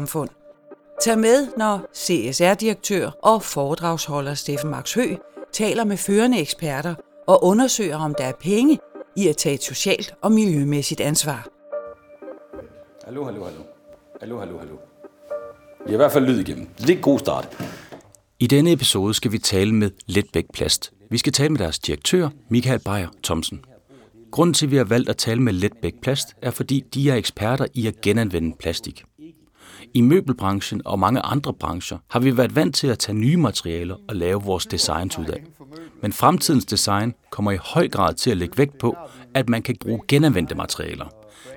samfund. Tag med, når CSR-direktør og foredragsholder Steffen Max Hø taler med førende eksperter og undersøger, om der er penge i at tage et socialt og miljømæssigt ansvar. Hallo, hallo, hallo. Hallo, hallo, hallo. Vi har i hvert fald lyd igennem. Det er en god start. I denne episode skal vi tale med Letbæk Plast. Vi skal tale med deres direktør, Michael Beyer Thomsen. Grunden til, at vi har valgt at tale med Letbæk Plast, er fordi de er eksperter i at genanvende plastik. I møbelbranchen og mange andre brancher har vi været vant til at tage nye materialer og lave vores designs ud af. Men fremtidens design kommer i høj grad til at lægge vægt på, at man kan bruge genanvendte materialer.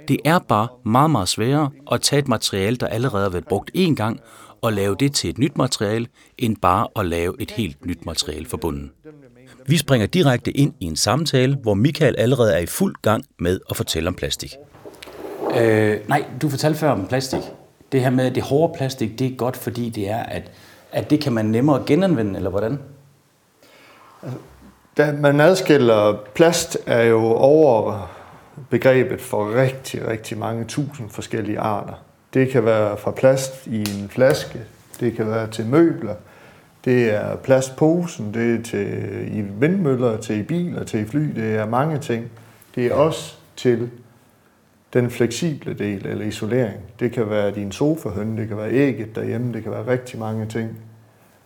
Det er bare meget, meget sværere at tage et materiale, der allerede har været brugt én gang, og lave det til et nyt materiale, end bare at lave et helt nyt materiale for bunden. Vi springer direkte ind i en samtale, hvor Michael allerede er i fuld gang med at fortælle om plastik. Øh, nej, du fortalte før om plastik. Det her med det hårde plastik, det er godt, fordi det er, at, at det kan man nemmere genanvende, eller hvordan? Da man adskiller plast, er jo over begrebet for rigtig, rigtig mange tusind forskellige arter. Det kan være fra plast i en flaske, det kan være til møbler, det er plastposen, det er til i vindmøller, til i biler, til i fly, det er mange ting. Det er også til den fleksible del, eller isolering. Det kan være din sofahønne, det kan være ægget derhjemme, det kan være rigtig mange ting.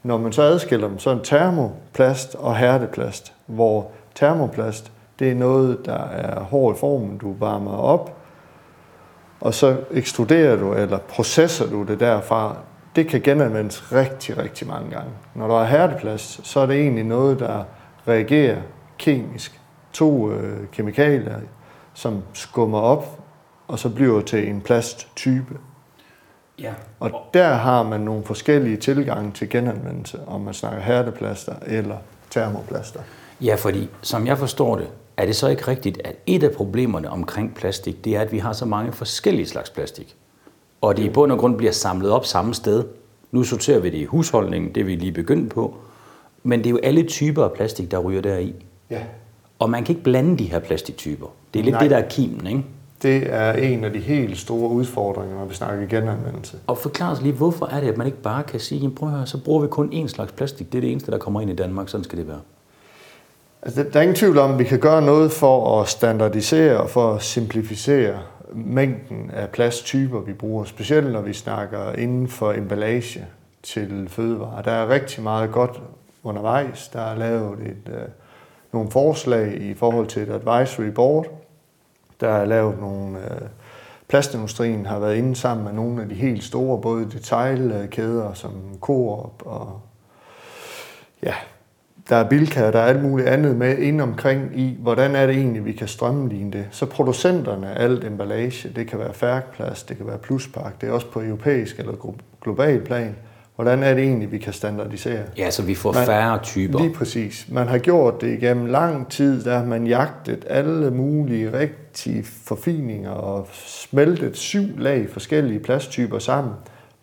Når man så adskiller dem, så er en termoplast og hærdeplast, hvor termoplast, det er noget, der er hård i formen, du varmer op, og så ekstruderer du, eller processer du det derfra. Det kan genanvendes rigtig, rigtig mange gange. Når der er hærdeplast, så er det egentlig noget, der reagerer kemisk. To øh, kemikalier, som skummer op, og så bliver til en plasttype. Ja. Og der har man nogle forskellige tilgange til genanvendelse, om man snakker hærdeplaster eller termoplaster. Ja, fordi som jeg forstår det, er det så ikke rigtigt, at et af problemerne omkring plastik, det er, at vi har så mange forskellige slags plastik. Og det i bund og grund bliver samlet op samme sted. Nu sorterer vi det i husholdningen, det vi lige begyndt på. Men det er jo alle typer af plastik, der ryger deri. Ja. Og man kan ikke blande de her plastiktyper. Det er lidt Nej. det, der er kimen, ikke? Det er en af de helt store udfordringer, når vi snakker genanvendelse. Og forklar os lige, hvorfor er det, at man ikke bare kan sige, jamen prøv at høre, så bruger vi kun én slags plastik. Det er det eneste, der kommer ind i Danmark. Sådan skal det være. Altså, der er ingen tvivl om, at vi kan gøre noget for at standardisere og for at simplificere mængden af plasttyper, vi bruger. Specielt når vi snakker inden for emballage til fødevarer. Der er rigtig meget godt undervejs. Der er lavet et, øh, nogle forslag i forhold til et advisory board. Der er lavet nogle... Øh, plastindustrien har været inde sammen med nogle af de helt store, både detailkæder som Coop og ja, der er Bilka, der er alt muligt andet med ind omkring i, hvordan er det egentlig, vi kan strømligne det. Så producenterne af alt emballage, det kan være Færkplast, det kan være pluspak, det er også på europæisk eller global plan. Hvordan er det egentlig, vi kan standardisere? Ja, så vi får Man- færre typer. Lige præcis. Man har gjort det igennem lang tid, der har man jagtet alle mulige rigtige forfininger og smeltet syv lag forskellige plasttyper sammen,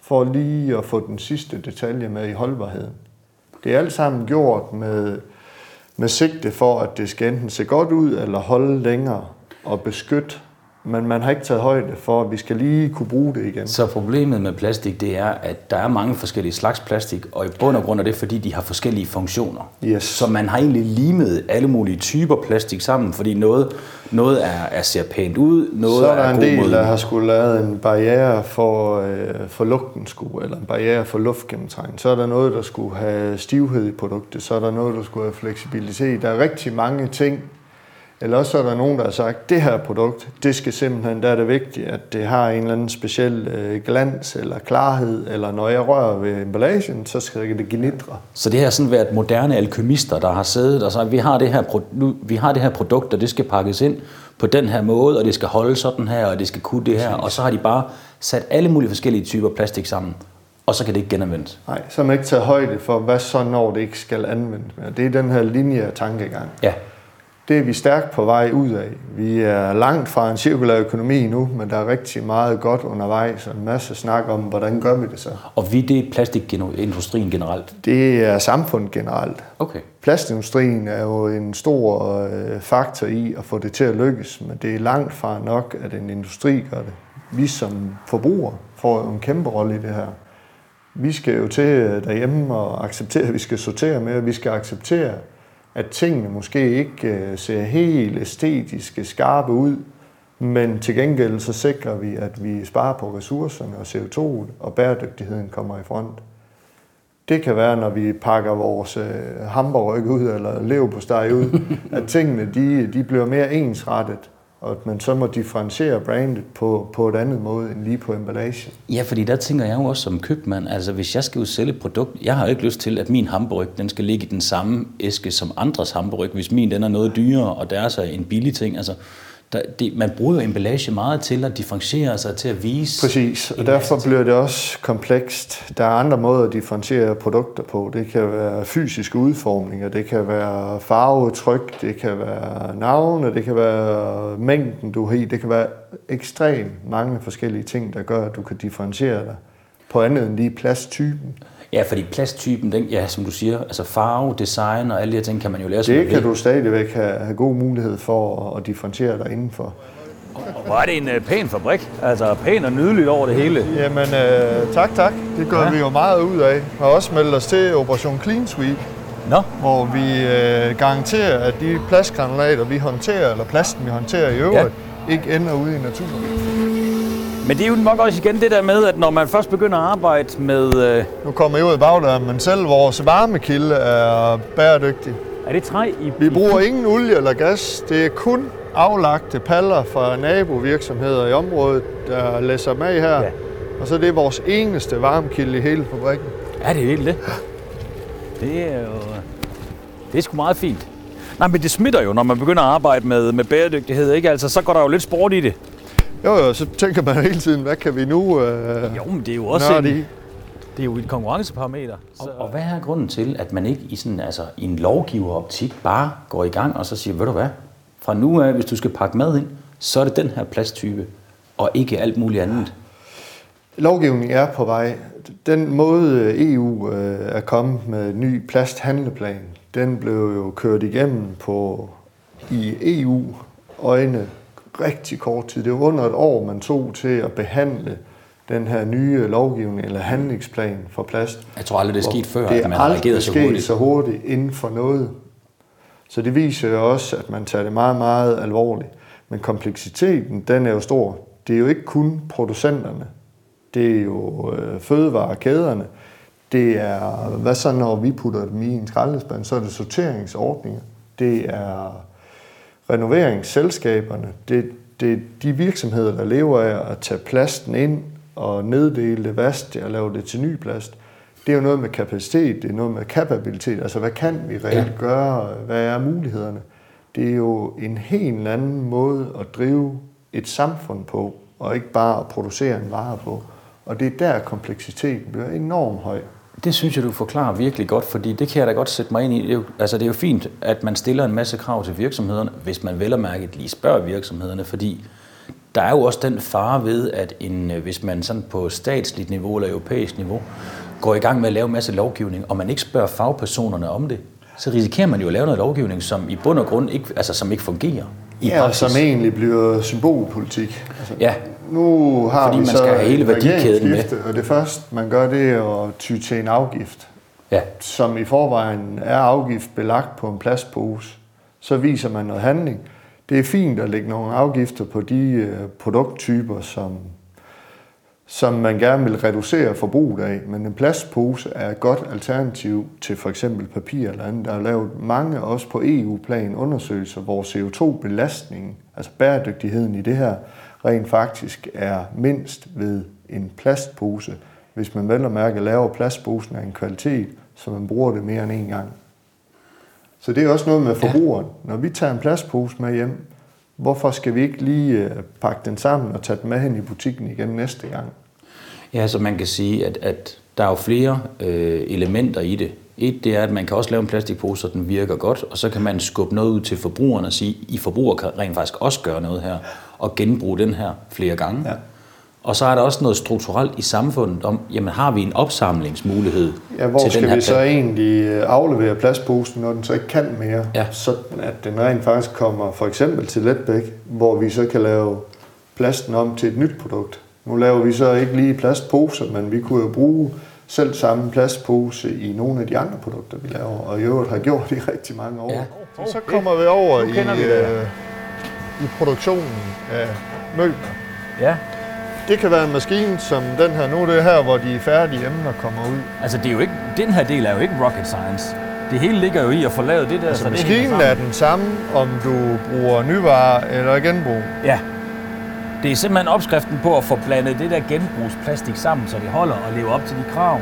for lige at få den sidste detalje med i holdbarheden. Det er alt sammen gjort med, med sigte for, at det skal enten se godt ud eller holde længere og beskytte. Men man har ikke taget højde for, at vi skal lige kunne bruge det igen. Så problemet med plastik, det er, at der er mange forskellige slags plastik, og i bund og grund er det, fordi de har forskellige funktioner. Yes. Så man har egentlig limet alle mulige typer plastik sammen, fordi noget, noget er, er ser pænt ud, noget Så er der en god del, mod- der har skulle lavet en barriere for, øh, for lugtenskud, eller en barriere for luftgennemtrængning. Så er der noget, der skulle have stivhed i produktet. Så er der noget, der skulle have fleksibilitet. Der er rigtig mange ting. Eller også er der nogen, der har sagt, det her produkt, det skal simpelthen, der er det vigtigt, at det har en eller anden speciel øh, glans eller klarhed, eller når jeg rører ved emballagen, så skal det gnitre. Så det har sådan været moderne alkymister, der har siddet og sagt, vi har det her, nu, vi har det her produkt, og det skal pakkes ind på den her måde, og det skal holde sådan her, og det skal kunne det her. Og så har de bare sat alle mulige forskellige typer plastik sammen, og så kan det ikke genanvendes. Nej, så har man ikke taget højde for, hvad så når det ikke skal anvendes mere. Det er den her linje tankegang. Ja, Det er vi stærkt på vej ud af. Vi er langt fra en cirkulær økonomi nu, men der er rigtig meget godt undervejs, og en masse snak om, hvordan gør vi det så. og vi det er plastikindustrien generelt. Det er samfundet generelt. Okay. Plastindustrien er jo en stor øh, faktor i at få det til at lykkes, men det er langt fra nok, at en industri gør det. vi som forbrugere får jo en kæmpe rolle i det her. Vi skal jo til derhjemme og acceptere, at vi skal sortere og vi skal acceptere, at tingene måske ikke øh, ser helt æstetiske, skarpe ud, men til gengæld så sikrer vi, at vi sparer på ressourcerne og CO2, og bæredygtigheden kommer i front. Det kan være, når vi pakker vores øh, hamburg ud eller leverpostej ud, at tingene de, de bliver mere ensrettet, og at man så må differentiere brandet på, på et andet måde end lige på emballage. Ja, fordi der tænker jeg jo også som købmand, altså hvis jeg skal jo sælge et produkt, jeg har jo ikke lyst til, at min hamburg, den skal ligge i den samme æske som andres hamburg, hvis min den er noget dyrere, og deres er en billig ting. Altså, der, det, man bruger jo emballage meget til at differentiere sig, til at vise... Præcis, og derfor bliver det også komplekst. Der er andre måder at differentiere produkter på. Det kan være fysiske udformninger, det kan være farvetryk, det kan være navne, det kan være mængden, du har i. Det kan være ekstremt mange forskellige ting, der gør, at du kan differentiere dig på andet end lige plasttypen. Ja, fordi plasttypen, den, ja, som du siger, altså farve, design og alle de her ting, kan man jo lære sig. Det kan du stadigvæk have, have god mulighed for at differentiere dig indenfor. Og hvor er det en uh, pæn fabrik, altså pæn og nydeligt over det hele. Jamen, uh, tak, tak. Det gør ja. vi jo meget ud af. Og også meldt os til Operation Clean Sweep, Nå. hvor vi uh, garanterer, at de plastgranulater, vi håndterer, eller plasten, vi håndterer i øvrigt, ja. ikke ender ude i naturen. Men det er jo nok også igen det der med, at når man først begynder at arbejde med... Øh... Nu kommer jeg ud af bagdøren, men selv vores varmekilde er bæredygtig. Er det træ i... Vi bruger ingen olie eller gas. Det er kun aflagte paller fra nabovirksomheder i området, der læser med her. Ja. Og så det er vores eneste varmekilde i hele fabrikken. Er det helt det? Det er jo... Det er sgu meget fint. Nej, men det smitter jo, når man begynder at arbejde med, med bæredygtighed, ikke? Altså, så går der jo lidt sport i det. Jo, jo, så tænker man hele tiden, hvad kan vi nu øh, Jo, men det er jo også en, det er jo et konkurrenceparameter. Så... Og, og hvad er grunden til, at man ikke i, sådan, altså, i en lovgiveroptik bare går i gang og så siger, ved du hvad, fra nu af, hvis du skal pakke mad ind, så er det den her plasttype, og ikke alt muligt andet. Lovgivningen er på vej. Den måde EU øh, er kommet med en ny plasthandleplan, den blev jo kørt igennem på i EU-øjne rigtig kort tid. Det var under et år, man tog til at behandle den her nye lovgivning eller handlingsplan for plast. Jeg tror aldrig, det er sket før, at man har reageret så hurtigt. Det så hurtigt inden for noget. Så det viser jo også, at man tager det meget, meget alvorligt. Men kompleksiteten, den er jo stor. Det er jo ikke kun producenterne. Det er jo øh, fødevarekæderne. Det er, hvad så når vi putter dem i en skraldespand, så er det sorteringsordninger. Det er renoveringsselskaberne, det, det er de virksomheder, der lever af at tage plasten ind og neddele det, vaske det og lave det til ny plast. Det er jo noget med kapacitet, det er noget med kapabilitet. Altså, hvad kan vi reelt ja. gøre? Hvad er mulighederne? Det er jo en helt anden måde at drive et samfund på, og ikke bare at producere en vare på. Og det er der, kompleksiteten bliver enormt høj. Det synes jeg, du forklarer virkelig godt, fordi det kan jeg da godt sætte mig ind i. Det er jo, altså, det er jo fint, at man stiller en masse krav til virksomhederne, hvis man vel og mærket lige spørger virksomhederne, fordi der er jo også den fare ved, at en, øh, hvis man sådan på statsligt niveau eller europæisk niveau går i gang med at lave en masse lovgivning, og man ikke spørger fagpersonerne om det, så risikerer man jo at lave noget lovgivning, som i bund og grund ikke, altså, som ikke fungerer. I ja, praksis. som egentlig bliver symbolpolitik. Altså, ja, nu har Fordi vi man så skal have hele værdikæden med. Og det første, man gør, det er at ty til en afgift, ja. som i forvejen er afgiftbelagt på en plastpose. Så viser man noget handling. Det er fint at lægge nogle afgifter på de øh, produkttyper, som, som man gerne vil reducere forbruget af. Men en plastpose er et godt alternativ til for eksempel papir eller andet. Der er lavet mange, også på EU-plan, undersøgelser, hvor CO2-belastningen, altså bæredygtigheden i det her, rent faktisk er mindst ved en plastpose, hvis man vel og mærke laver plastposen af en kvalitet, så man bruger det mere end en gang. Så det er også noget med forbrugeren. Når vi tager en plastpose med hjem, hvorfor skal vi ikke lige øh, pakke den sammen og tage den med hen i butikken igen næste gang? Ja, så man kan sige, at, at der er jo flere øh, elementer i det. Et, det er, at man kan også lave en plastikpose, så den virker godt, og så kan man skubbe noget ud til forbrugeren og sige, I forbruger kan rent faktisk også gøre noget her at genbruge den her flere gange. Ja. Og så er der også noget strukturelt i samfundet om, jamen har vi en opsamlingsmulighed ja, hvor til skal den her vi så egentlig øh, aflevere plastposen, når den så ikke kan mere, ja. så at den rent faktisk kommer for eksempel til Letbæk, hvor vi så kan lave plasten om til et nyt produkt. Nu laver vi så ikke lige plastposer, men vi kunne jo bruge selv samme plastpose i nogle af de andre produkter, vi laver, og i øvrigt har gjort i rigtig mange år. Ja. Og så kommer vi over i, vi øh, i produktionen af møbler. Ja, Det kan være en maskine som den her. Nu er det her, hvor de færdige emner kommer ud. altså det er jo ikke, den her del er jo ikke rocket science. Det hele ligger jo i at få lavet det der, Altså så det maskinen hænger er den samme, om du bruger nyvarer eller genbrug. Ja. Det er simpelthen opskriften på at få blandet det der genbrugsplastik sammen, så det holder og lever op til de krav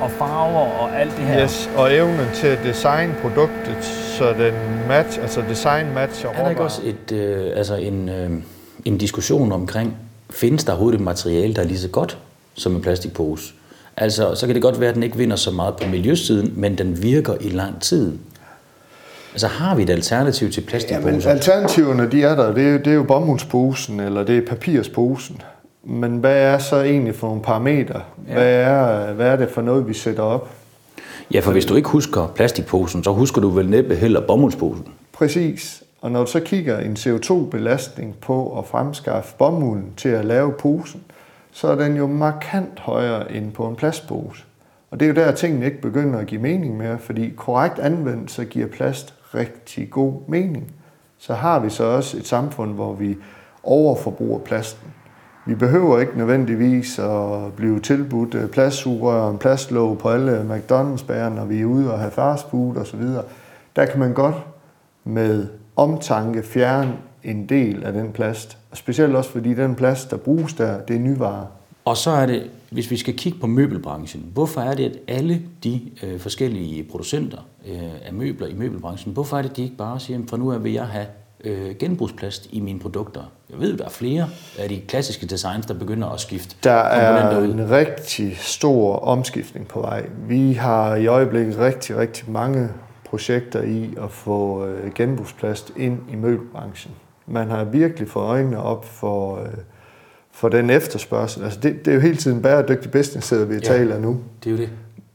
og farver og alt det her. Yes, og evnen til at designe produktet, så den match, altså design matcher Er der ikke også et, øh, altså en, øh, en diskussion omkring, findes der overhovedet et materiale, der er lige så godt som en plastikpose? Altså, så kan det godt være, at den ikke vinder så meget på miljøsiden, men den virker i lang tid. Altså, har vi et alternativ til Ja, plastikposer? alternativerne, de er der. Det er, jo- det er jo bomuldsposen, eller det er papirsposen. Men hvad er så egentlig for nogle parametre? Hvad, er, hvad er det for noget, vi sætter op? Ja, for hvis du ikke husker plastikposen, så husker du vel næppe heller bomuldsposen. Præcis. Og når du så kigger en CO2-belastning på at fremskaffe bomulden til at lave posen, så er den jo markant højere end på en plastpose. Og det er jo der, at tingene ikke begynder at give mening mere, fordi korrekt anvendt, så giver plast rigtig god mening. Så har vi så også et samfund, hvor vi overforbruger plasten. Vi behøver ikke nødvendigvis at blive tilbudt øh, plastsugerør og en plastlåg på alle McDonald's-bærer, når vi er ude og have fast food osv. Der kan man godt med omtanke fjerne en del af den plast. Og specielt også fordi den plast, der bruges der, det er nyvarer. Og så er det, hvis vi skal kigge på møbelbranchen, hvorfor er det, at alle de øh, forskellige producenter øh, af møbler i møbelbranchen, hvorfor er det, de ikke bare siger, at fra nu af vil jeg have øh, genbrugsplast i mine produkter? Jeg ved, der er flere af de klassiske designs, der begynder at skifte Der er ud. en rigtig stor omskiftning på vej. Vi har i øjeblikket rigtig, rigtig mange projekter i at få øh, genbrugsplast ind i møbelbranchen. Man har virkelig fået øjnene op for, øh, for den efterspørgsel. Altså det, det er jo hele tiden bæredygtig business, vi Ja. taler nu. Det er jo det.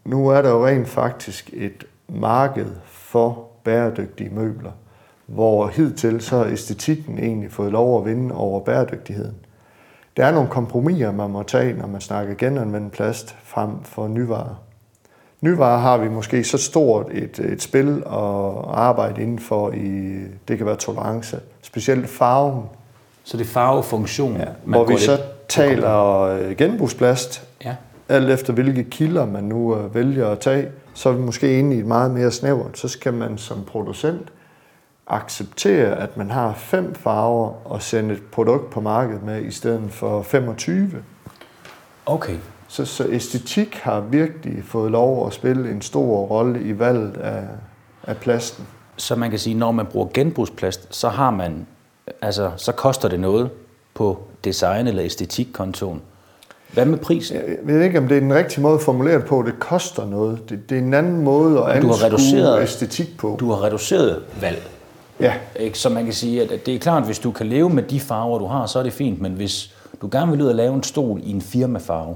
Nu er der jo rent faktisk et marked for bæredygtige møbler, hvor hidtil så har æstetikken egentlig fået lov at vinde over bæredygtigheden. Der er nogle kompromiser, man må tage, når man snakker genanvendt plast frem for nyvarer. Nyvarer har vi måske så stort et, et spil at arbejde indenfor i, det kan være tolerance, specielt farven, Så det er farvefunktion. ja, man hvor vi så lidt- taler øh, genbrugsplast, Ja. alt efter hvilke kilder man nu øh, vælger at tage, så er vi måske inde i et meget mere snævert. Så skal man som producent acceptere, at man har fem farver og sende et produkt på markedet med i stedet for 25. Okay. Så, så æstetik har virkelig fået lov at spille en stor rolle i valget af, af plasten. Så man kan sige, når man bruger genbrugsplast, så har man, altså, så koster det noget på design- eller æsthetikkontoen. Hvad med prisen? Jeg ved ikke, om det er den rigtige måde at formulere det på. Det koster noget. Det, det er en anden måde at Du har anskue reduceret- æstetik på. Du har reduceret valg. Ja, Ikke? Så man kan sige, at det er klart, at hvis du kan leve med de farver, du har, så er det fint. Men hvis du gerne vil ud og lave en stol i en firmafarve,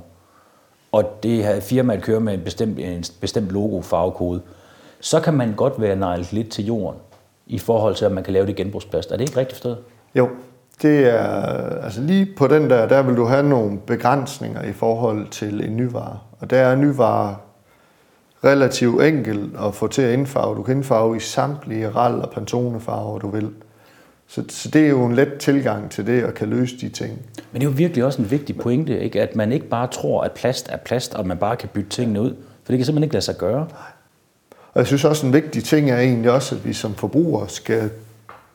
og det her firma kører med en bestemt, en bestemt logo farvekode, så kan man godt være nejlet lidt til jorden i forhold til, at man kan lave det genbrugsplast. Er det ikke rigtigt forstået? Jo, det er, altså lige på den der, der vil du have nogle begrænsninger i forhold til en nyvare. Og der er nyvare relativt enkel at få til at indfarve. Du kan indfarve i samtlige ral- og pantonefarver, du vil. Så, så det er jo en let tilgang til det, at kan løse de ting. Men det er jo virkelig også en vigtig pointe, ikke? at man ikke bare tror, at plast er plast, og man bare kan bytte tingene ud. For det kan simpelthen ikke lade sig gøre. Og jeg synes også, en vigtig ting er egentlig også, at vi som forbrugere skal,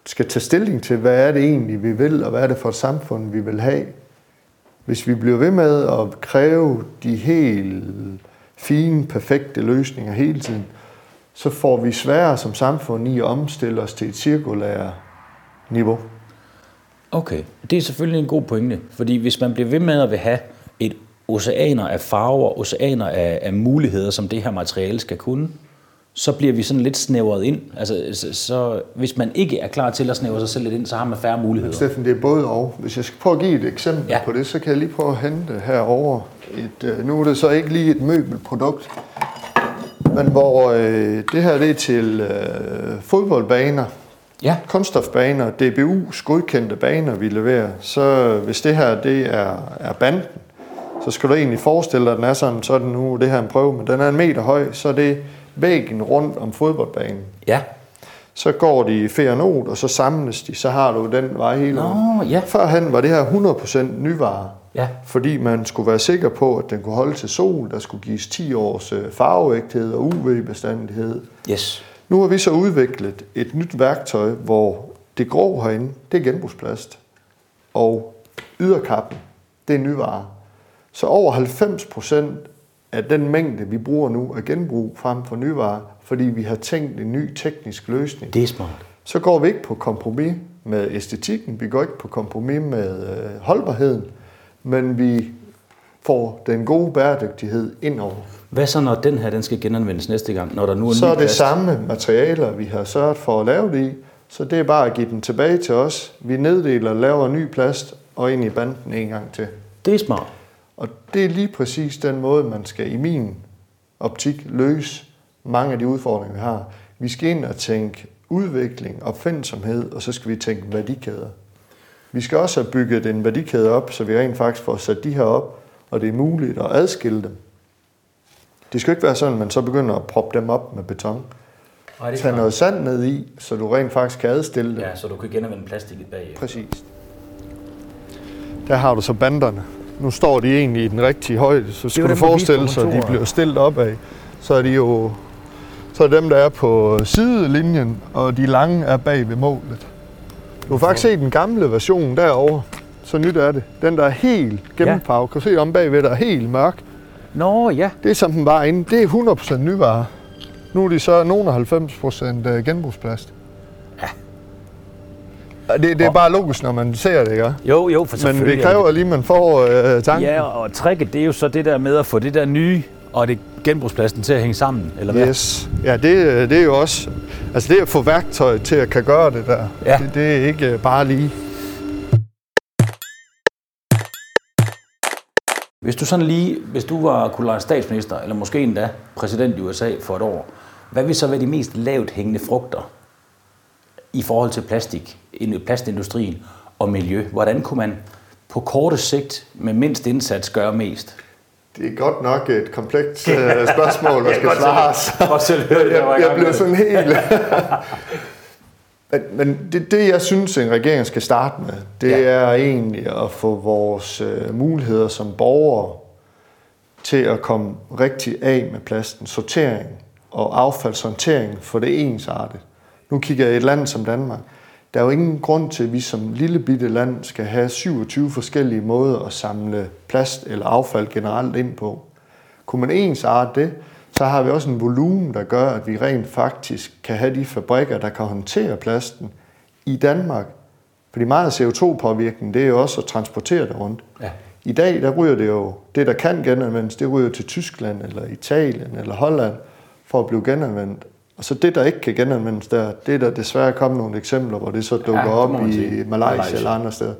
skal tage stilling til, hvad er det egentlig, vi vil, og hvad er det for et samfund, vi vil have. Hvis vi bliver ved med at kræve de helt fine, perfekte løsninger hele tiden, så får vi sværere som samfund i at omstille os til et cirkulært niveau. Okay, det er selvfølgelig en god pointe, fordi hvis man bliver ved med at vil have et oceaner af farver, oceaner af, af muligheder, som det her materiale skal kunne, så bliver vi sådan lidt snævret ind. Altså, så, så hvis man ikke er klar til at snævre sig selv lidt ind, så har man færre muligheder. Steffen, det er både og. Hvis jeg skal prøve at give et eksempel Ja. ja. på det, så kan jeg lige prøve at hente herover. Et, øh, nu er det så ikke lige et møbelprodukt, men hvor øh, det her det er til øh, fodboldbaner. Ja. kunststofbaner, DBU's godkendte baner, vi leverer, så hvis det her det er, er banden, så skal du egentlig forestille dig, at den er sådan, så er den nu, det her er en prøve, men den er en meter høj, så er det væggen rundt om fodboldbanen. Ja. Så går de i fernot, og så samles de, så har du den vej hele Nå, ja. Førhen var det her 100% nyvare, Ja. fordi man skulle være sikker på, at den kunne holde til sol, der skulle gives 10 års øh, farveægthed og UV-bestandighed. Yes. Nu har vi så udviklet et nyt værktøj, hvor det grå herinde, det er genbrugsplast. Og yderkappen, det er nyvare. Så over 90 procent af den mængde, vi bruger nu, er genbrug frem for nyvare, fordi vi har tænkt en ny teknisk løsning. Det er smart. Så går vi ikke på kompromis med æstetikken, vi går ikke på kompromis med øh, holdbarheden, men vi får den gode bæredygtighed indover. Hvad så, når den her den skal genanvendes næste gang, når der nu er Så er det plast? samme materialer, vi har sørget for at lave det i, så det er bare at give den tilbage til os. Vi neddeler, laver ny plast og ind i banden en gang til. Det er smart. Og det er lige præcis den måde, man skal i min optik løse mange af de udfordringer, vi har. Vi skal ind og tænke udvikling, opfindsomhed, og så skal vi tænke værdikæder. Vi skal også have bygget en værdikæde op, så vi rent faktisk får sat de her op, og det er muligt at adskille dem. Det skal ikke være sådan, at man så begynder at proppe dem op med beton. Ej, det Tag smart. noget sand ned i, så du rent faktisk kan adstille dem. Ja, så du kan genanvende plastikket bag. Præcis. Der har du så banderne. Nu står de egentlig i den rigtige højde, så skal du forestille sig, at de bliver stillet op af. Så er de jo så er dem, der er på sidelinjen, og de lange er bag ved målet. Du har faktisk set den gamle version derovre. Så nyt er det. Den, der er helt gennemfarvet. Kan du se om bagved, der er helt mørk. Nå, ja. Det som den var inde. Det er 100% nyvare. Nu er de så nogen af 90% øh, genbrugsplast. Ja. Det, det er bare logisk, når man ser det, ikke? Jo, jo, for Men selvfølgelig det er kræver lige, at man får øh, tanken. Ja, og tricket, det er jo så det der med at få det der nye og det genbrugspladsen til at hænge sammen, eller hvad? Yes. Ja, det, det er jo også... Altså det at få værktøj til at kan gøre det der, Ja. det, det er ikke øh, bare lige. Hvis du sådan lige, hvis du var kunne statsminister, eller måske endda præsident i USA for et år, hvad vil så være de mest lavt hængende frugter i forhold til plastik, ind- plastindustrien og miljø? Hvordan kunne man på korte sigt med mindst indsats gøre mest? Det er godt nok et komplekst øh, spørgsmål, der skal svares. Jeg, jeg blev sådan helt... men men det, det, jeg synes, en regering skal starte med, det Ja. er egentlig at få vores øh, muligheder som borgere til at komme rigtig af med plasten. Sortering og affaldshåndtering for det ensartet. Nu kigger jeg i et land som Danmark. Der er jo ingen grund til, at vi som lille bitte land skal have 27 forskellige måder at samle plast eller affald generelt ind på. Kunne man ensarte det, så har vi også en volumen, der gør, at vi rent faktisk kan have de fabrikker, der kan håndtere plasten i Danmark. Fordi meget af CO2-påvirkningen, det er jo også at transportere det rundt. Ja. I dag, der ryger det jo, det der kan genanvendes, det ryger til Tyskland, eller Italien, eller Holland, for at blive genanvendt. Og så det, der ikke kan genanvendes der, det er der desværre kommet nogle eksempler, hvor det så dukker det op i Malaysia. Malaysia eller andre steder.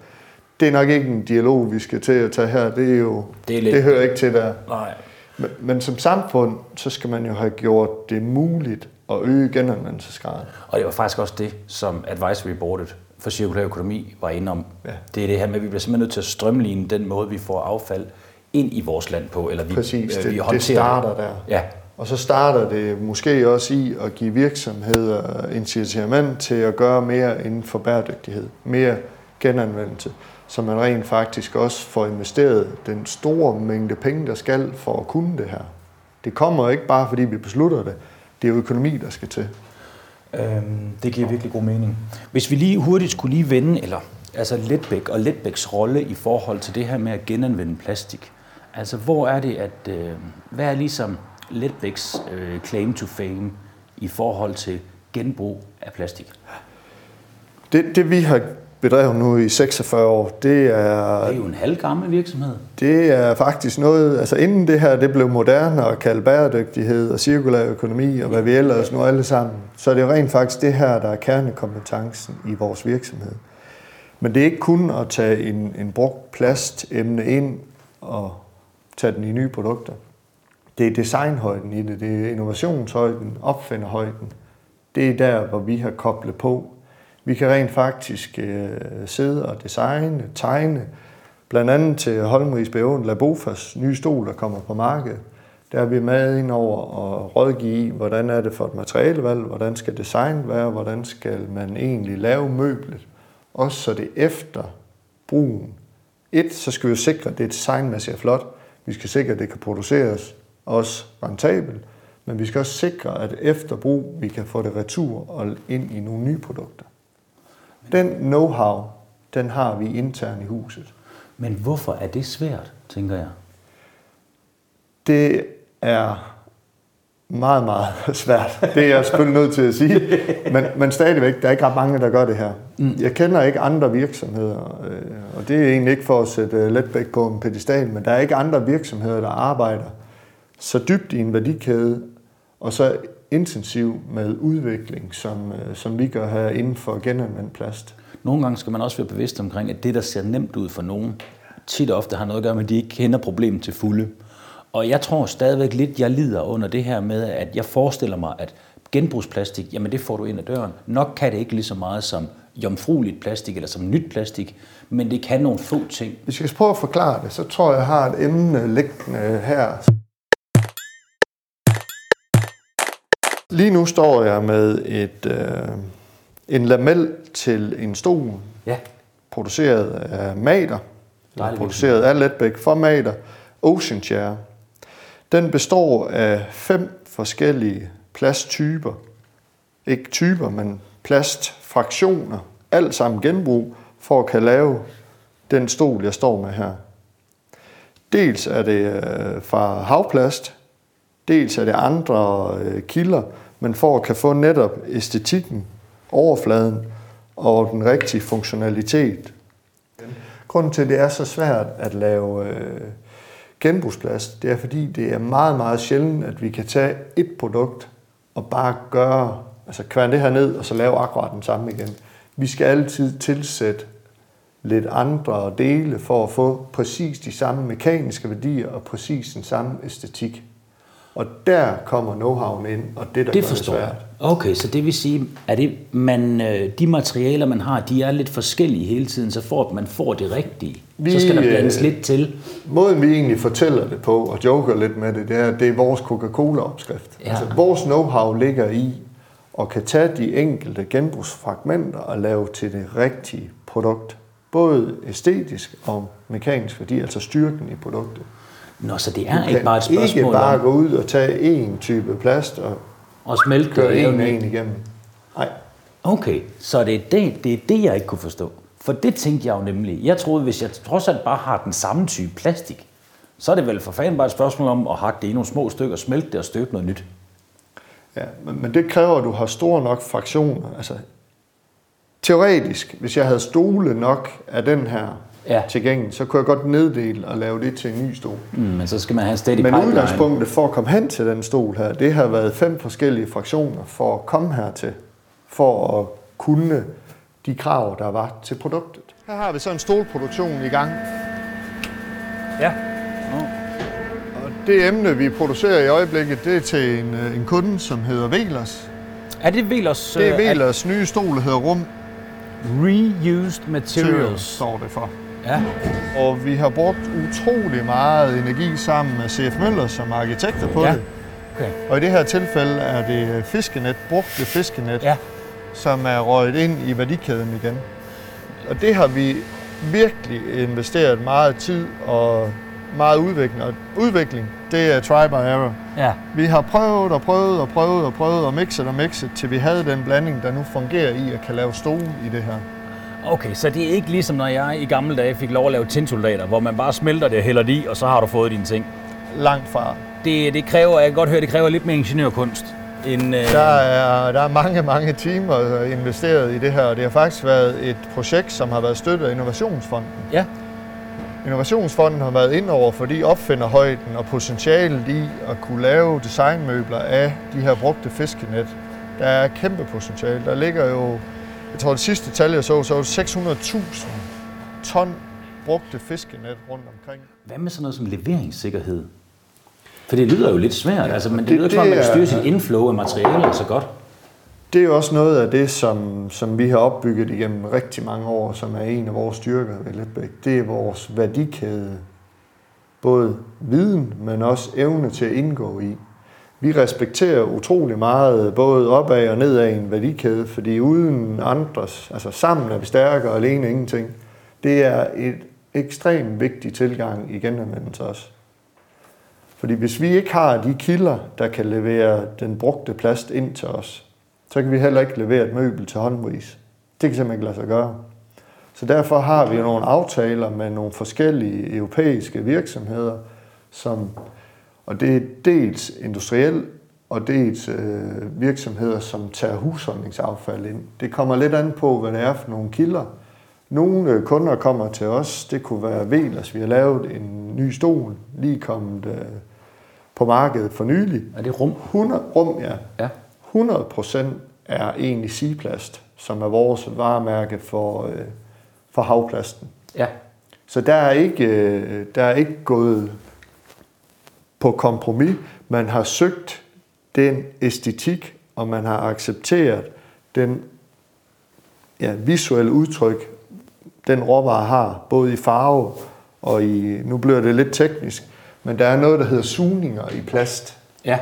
Det er nok ikke en dialog, vi skal til at tage her. Det er jo, Det er lidt- det hører ikke til der. Nej. Men, men som samfund, så skal man jo have gjort det muligt at øge genanvendelsesgraden. Og det var faktisk også det, som Advisory Boardet for cirkulær økonomi var inde om. Ja. Det er det her med, at vi bliver simpelthen nødt til at strømline den måde, vi får affald ind i vores land på. Eller vi, Præcis, øh, det, vi det starter der. Ja, Og så starter det måske også i at give virksomheder incitament til at gøre mere inden for bæredygtighed, mere genanvendelse, så man rent faktisk også får investeret den store mængde penge, der skal for at kunne det her. Det kommer ikke bare, fordi vi beslutter det. Det er økonomi, der skal til. øhm, det giver virkelig god mening. Hvis vi lige hurtigt skulle lige vende, eller altså Letbæk og Letbæks rolle i forhold til det her med at genanvende plastik. Altså, hvor er det, at, øh, hvad er ligesom Letbæks øh, claim to fame i forhold til genbrug af plastik? Det, det vi har bedrevet nu i 46 år, det er, Det er jo en halvgammel virksomhed. Det er faktisk noget, altså inden det her det blev moderne og kaldt bæredygtighed og cirkulær økonomi og hvad vi ellers nu alle sammen, så er det jo rent faktisk det her, der er kernekompetencen i vores virksomhed. Men det er ikke kun at tage en, en brugt plastemne ind og tage den i nye produkter. Det er designhøjden i det, det er innovationshøjden, opfinderhøjden. Det er der, hvor vi har koblet på. Vi kan rent faktisk øh, sidde og designe, tegne, blandt andet til Holmris Bæven Labofas nye stol, der kommer på markedet. Der er vi med ind over og rådgive i, hvordan er det for et materialevalg, hvordan skal design være, hvordan skal man egentlig lave møblet. Også så det efter brugen. Et, så skal vi jo sikre, at det designmæssigt er flot. Vi skal sikre, at det kan produceres også rentabelt. Men vi skal også sikre, at efter brug, vi kan få det retur og ind i nogle nye produkter. Den know-how, den har vi internt i huset. Men hvorfor er det svært, tænker jeg? Det er meget, meget svært. Det er jeg selvfølgelig nødt til at sige. Men, men stadigvæk, der er ikke ret mange, der gør det her. Mm. Jeg kender ikke andre virksomheder, øh, og det er egentlig ikke for at sætte øh, Letbæk på en pedestal, men der er ikke andre virksomheder, der arbejder så dybt i en værdikæde, og så intensiv med udvikling, som, øh, som vi gør her inden for genanvendt plast. Nogle gange skal man også være bevidst omkring, at det, der ser nemt ud for nogen, tit og ofte har noget at gøre med, at de ikke kender problemet til fulde. Og jeg tror stadigvæk lidt, jeg lider under det her med, at jeg forestiller mig, at genbrugsplastik, jamen det får du ind ad døren. Nok kan det ikke lige så meget som jomfrueligt plastik eller som nyt plastik, men det kan nogle få ting. Hvis jeg skal prøve at forklare det, så tror jeg, jeg har et emne liggende her. Lige nu står jeg med et, øh, en lamel til en stol, Ja, produceret af Mater, Dejlig produceret af Letbæk for Mater, Ocean Chair. Den består af fem forskellige plasttyper. Ikke typer, men plastfraktioner. Alt sammen genbrug for at kan lave den stol, jeg står med her. Dels er det øh, fra havplast, dels er det andre øh, kilder, men for at kan få netop æstetikken, overfladen og den rigtige funktionalitet. Grunden til, at det er så svært at lave øh, genbrugsplast, det er fordi, det er meget, meget sjældent, at vi kan tage et produkt og bare gøre, altså kværne det her ned og så lave akkurat den samme igen. Vi skal altid tilsætte lidt andre dele for at få præcis de samme mekaniske værdier og præcis den samme æstetik. Og der kommer know-howen ind, og det, der det forstår det jeg. svært. Okay, så det vil sige, at det, man, øh, de materialer, man har, de er lidt forskellige hele tiden, så for at man får det rigtige, Vi, så skal der blandes øh, lidt til. Måden vi egentlig fortæller det på, og joker lidt med det, det er, det er vores Coca-Cola-opskrift. Ja. Altså, vores know-how ligger i at kan tage de enkelte genbrugsfragmenter og lave til det rigtige produkt. Både æstetisk og mekanisk værdi, altså styrken i produktet. Nå, så det Du er ikke bare et spørgsmål ikke bare om gå ud og tage en type plast og at smelte det. køre og en en en igennem. Nej. Okay, så det er det, det er det, jeg ikke kunne forstå. For det tænkte jeg jo nemlig. Jeg troede, hvis jeg trods alt bare har den samme type plastik, så er det vel for fanden bare et spørgsmål om at hakke det i nogle små stykker, smelte det og støbe noget nyt. Ja, men, men det kræver, at du har store nok fraktioner. Altså, teoretisk, hvis jeg havde stole nok af den her Ja. tilgængelig, så kunne jeg godt neddele og lave det til en ny stol. Mm, men så skal man have steady Men pipeline. udgangspunktet for at komme hen til den stol her, det har været fem forskellige fraktioner for at komme hertil, for at kunne de krav, der var til produktet. Her har vi så en stolproduktion i gang. Ja. Og det emne, vi producerer i øjeblikket, det er til en, øh, en kunde, som hedder Velers. Er det Velers Det er øh, Velers nye stol, der hedder Rum reused materials? står det for. Ja. Og vi har brugt utrolig meget energi sammen med CF Møller som arkitekter på Ja. det. Okay. Og i det her tilfælde er det fiskenet, brugte fiskenet, Ja. som er røget ind i værdikæden igen. Og det har vi virkelig investeret meget tid og meget udvikling. Og udvikling, det er try by error. Ja. Vi har prøvet og prøvet og prøvet og prøvet og mixet og mixet, til vi havde den blanding, der nu fungerer i at kan lave stole i det her. Okay, så det er ikke ligesom når jeg i gamle dage fik lov at lave tinsoldater, hvor man bare smelter det og hælder det i, og så har du fået dine ting. Langt fra. Det, det kræver, jeg kan godt høre, det kræver lidt mere ingeniørkunst. End, øh, Der er, der er mange, mange timer investeret i det her, og det har faktisk været et projekt, som har været støttet af Innovationsfonden. Ja. Innovationsfonden har været ind over, fordi opfinderhøjden og potentialet i at kunne lave designmøbler af de her brugte fiskenet, der er kæmpe potentiale. Der ligger jo, jeg tror det sidste tal jeg så, så var det 600.000 ton brugte fiskenet rundt omkring. Hvad med sådan noget som leveringssikkerhed? For det lyder jo lidt svært, altså, men det, det- lyder ikke at man kan styre sit inflow af materialer så godt. det er jo også noget af det, som, som vi har opbygget igennem rigtig mange år, som er en af vores styrker ved Letbæk. Det er vores værdikæde. Både viden, men også evne til at indgå i. Vi respekterer utrolig meget både opad og nedad i en værdikæde, fordi uden andres, altså sammen er vi stærkere og alene ingenting. Det er et ekstremt vigtig tilgang i genanvendelse også. Fordi hvis vi ikke har de kilder, der kan levere den brugte plast ind til os, så kan vi heller ikke levere et møbel til håndvis. Det kan simpelthen ikke lade sig gøre. Så derfor har vi nogle aftaler med nogle forskellige europæiske virksomheder, som, og det er dels industriel og dels øh, virksomheder, som tager husholdningsaffald ind. Det kommer lidt an på, hvad det er for nogle kilder. Nogle øh, kunder kommer til os, det kunne være Velers, vi har lavet en ny stol, lige kommet øh, på markedet for nylig. Er det rum? 100, rum, ja. Ja. 100 procent er egentlig sigeplast, som er vores varemærke for, øh, for havplasten. Ja. Så der er, ikke, øh, der er ikke gået på kompromis. Man har søgt den æstetik, og man har accepteret den ja, visuelle udtryk, den råvare har, både i farve og i, nu bliver det lidt teknisk, men der er noget, der hedder sugninger i plast. Ja.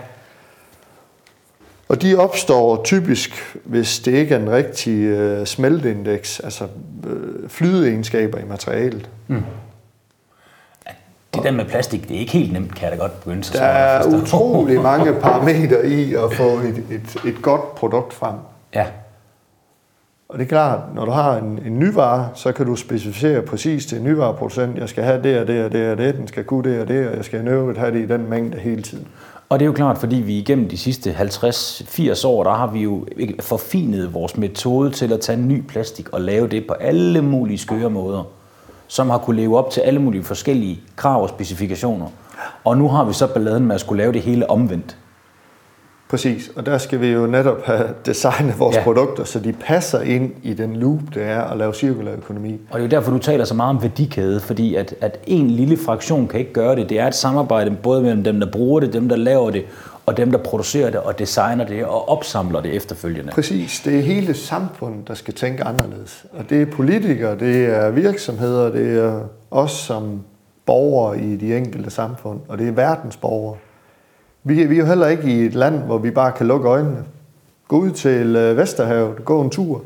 Og de opstår typisk, hvis det ikke er den rigtige uh, smelteindeks, altså uh, flydeegenskaber i materialet. Mm. Det der med plastik, det er ikke helt nemt, kan jeg da godt begynde sig Der er utrolig mange parametre i at få et, et, et godt produkt frem. Ja. Og det er klart, når du har en, en ny vare, så kan du specificere præcis til en nyvareproducent, jeg skal have det og det og det og det, den skal kunne det og det, og jeg skal nøve have det i den mængde hele tiden. Og det er jo klart, fordi vi igennem de sidste 50-80 år, der har vi jo forfinet vores metode til at tage ny plastik og lave det på alle mulige skøre måder, som har kunne leve op til alle mulige forskellige krav og specifikationer. Og nu har vi så balladen med at skulle lave det hele omvendt. Præcis, og der skal vi jo netop have designet vores ja. produkter, så de passer ind i den loop, det er at lave cirkulær økonomi. Og det er jo derfor, du taler så meget om værdikæde, fordi at, at en lille fraktion kan ikke gøre det. Det er et samarbejde både mellem dem, der bruger det, dem, der laver det, og dem, der producerer det og designer det og opsamler det efterfølgende. Præcis. Det er hele samfundet, der skal tænke anderledes. Og det er politikere, det er virksomheder, det er os som borgere i de enkelte samfund, og det er verdens borgere. Vi, vi er jo heller ikke i et land, hvor vi bare kan lukke øjnene. Gå ud til øh, Vesterhavet, gå en tur.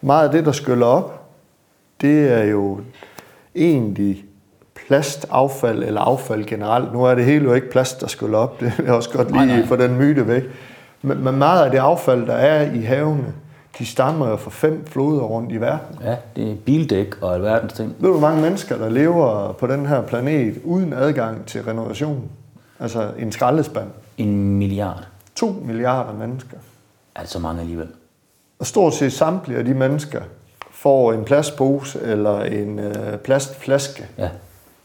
Meget af det, der skyller op, det er jo egentlig plastaffald eller affald generelt. Nu er det hele jo ikke plast, der skyller op. Det er også godt lige for den myte væk. Men, men meget af det affald, der er i havene, de stammer jo fra fem floder rundt i verden. Ja, det er bildæk og alverdens ting. Ved du, hvor mange mennesker, der lever på den her planet uden adgang til renovation? Altså en skraldespand. En milliard. To milliarder mennesker. Altså mange alligevel. Og stort set samtlige af de mennesker får en plastpose eller en øh, plastflaske. Ja.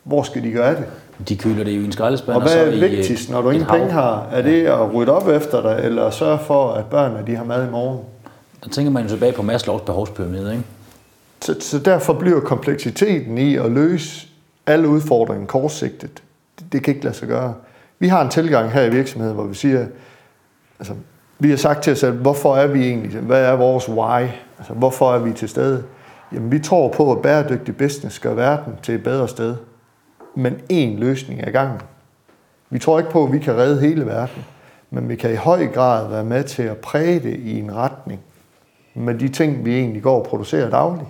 Hvor skal de gøre det? De køler det jo i en skraldespand. Og hvad er i vigtigst, et- når du ingen penge har? Er det at rydde op efter dig, eller sørge for, at børnene de har mad i morgen? Der tænker man jo tilbage på Maslows behovspyramide, ikke? Så, så derfor bliver kompleksiteten i at løse alle udfordringer kortsigtet. Det, det kan ikke lade sig gøre. Vi har en tilgang her i virksomheden, hvor vi siger, altså, vi har sagt til os selv, hvorfor er vi egentlig, hvad er vores why? Altså, hvorfor er vi til stede? Jamen, vi tror på, at bæredygtig business gør verden til et bedre sted. Men én løsning er gangen. Vi tror ikke på, at vi kan redde hele verden, men vi kan i høj grad være med til at præge det i en retning med de ting, vi egentlig går og producerer dagligt.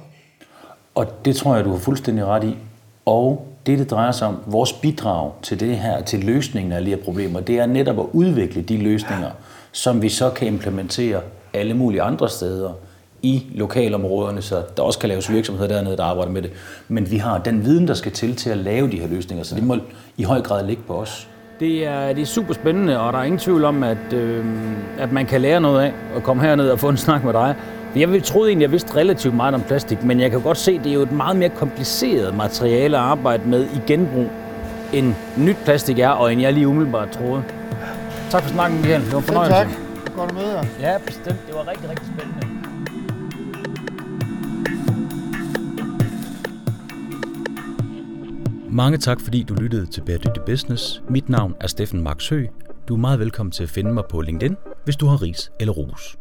Og det tror jeg, du har fuldstændig ret i. Og det, det drejer sig om, vores bidrag til det her, til løsningen af de her problemer, det er netop at udvikle de løsninger, som vi så kan implementere alle mulige andre steder i lokalområderne, så der også kan laves virksomheder dernede, der arbejder med det. Men vi har den viden, der skal til til at lave de her løsninger, så det må i høj grad ligge på os. Det er, det er super spændende, og der er ingen tvivl om, at, øh, at man kan lære noget af at komme herned og få en snak med dig. Jeg ville- troede egentlig, jeg vidste relativt meget om plastik, men jeg kan godt se, at det er jo et meget mere kompliceret materiale at arbejde med i genbrug, end nyt plastik er, og end jeg lige umiddelbart troede. Tak for snakken, Michael. Det var en fornøjelse. Godt at møde jer. Ja, bestemt. Det var rigtig, rigtig spændende. Mange tak, fordi du lyttede til Bæredygtig Business. Mit navn er Steffen Max Du er meget velkommen til at finde mig på LinkedIn, hvis du har ris eller ros.